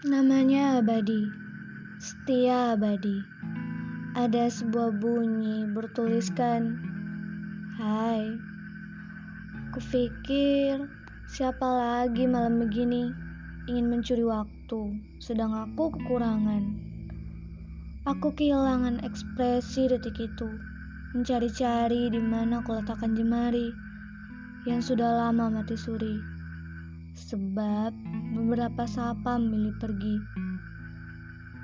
Namanya abadi, setia abadi. Ada sebuah bunyi bertuliskan, Hai, kupikir siapa lagi malam begini ingin mencuri waktu, sedang aku kekurangan. Aku kehilangan ekspresi detik itu, mencari-cari di mana aku letakkan jemari yang sudah lama mati suri. Sebab beberapa sapa memilih pergi.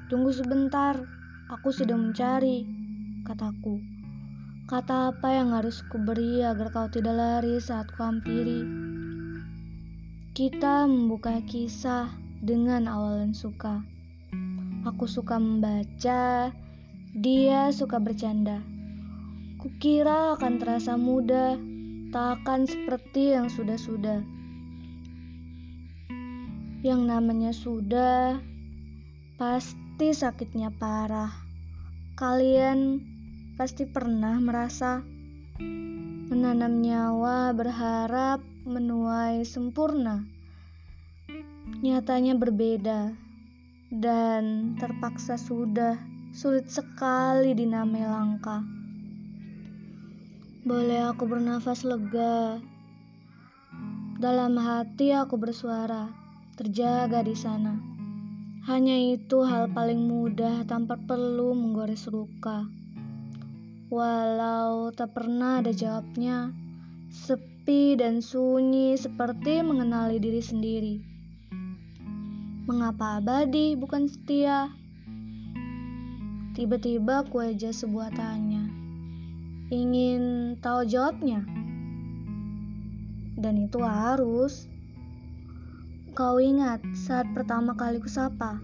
Tunggu sebentar, aku sedang mencari, kataku. Kata apa yang harus kuberi agar kau tidak lari saat kuhampiri? Kita membuka kisah dengan awalan suka. Aku suka membaca, dia suka bercanda. Kukira akan terasa mudah, tak akan seperti yang sudah-sudah. Yang namanya sudah, pasti sakitnya parah. Kalian pasti pernah merasa menanam nyawa berharap menuai sempurna. Nyatanya berbeda dan terpaksa sudah sulit sekali dinamai langka. Boleh aku bernafas lega. Dalam hati aku bersuara terjaga di sana. Hanya itu hal paling mudah tanpa perlu menggores luka. Walau tak pernah ada jawabnya, sepi dan sunyi seperti mengenali diri sendiri. Mengapa abadi bukan setia? Tiba-tiba ku aja sebuah tanya. Ingin tahu jawabnya? Dan itu harus Kau ingat saat pertama kali kusapa?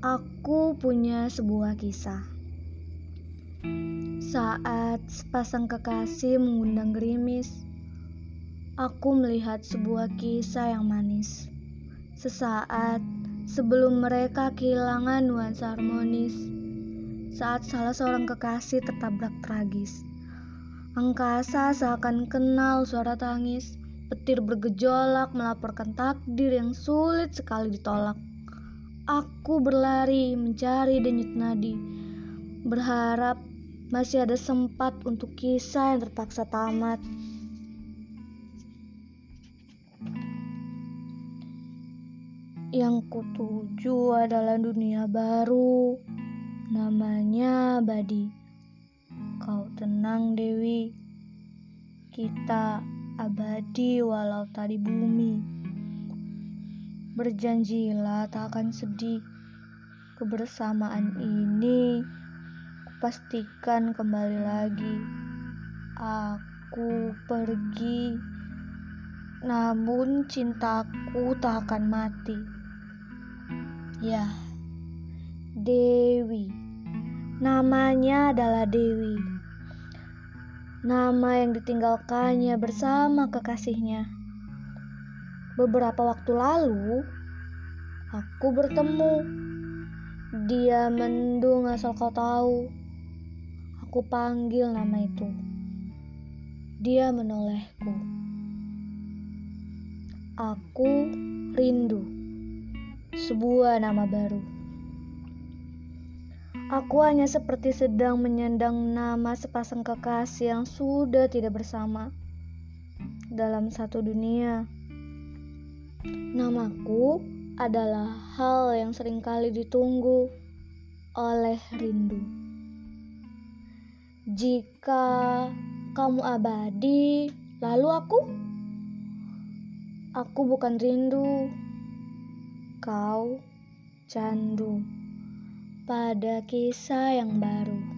Aku punya sebuah kisah. Saat sepasang kekasih mengundang gerimis, aku melihat sebuah kisah yang manis. Sesaat sebelum mereka kehilangan nuansa harmonis, saat salah seorang kekasih tertabrak tragis. Angkasa seakan kenal suara tangis Petir bergejolak melaporkan takdir yang sulit sekali ditolak. Aku berlari mencari denyut nadi, berharap masih ada sempat untuk kisah yang terpaksa tamat. Yang kutuju adalah dunia baru, namanya Badi. Kau tenang Dewi, kita abadi walau tadi bumi. Berjanjilah tak akan sedih. Kebersamaan ini kupastikan kembali lagi. Aku pergi, namun cintaku tak akan mati. Ya, Dewi. Namanya adalah Dewi nama yang ditinggalkannya bersama kekasihnya. Beberapa waktu lalu, aku bertemu. Dia mendung asal kau tahu. Aku panggil nama itu. Dia menolehku. Aku rindu. Sebuah nama baru. Aku hanya seperti sedang menyandang nama sepasang kekasih yang sudah tidak bersama dalam satu dunia. Namaku adalah hal yang sering kali ditunggu oleh rindu. Jika kamu abadi, lalu aku? Aku bukan rindu, kau candu pada kisah yang baru.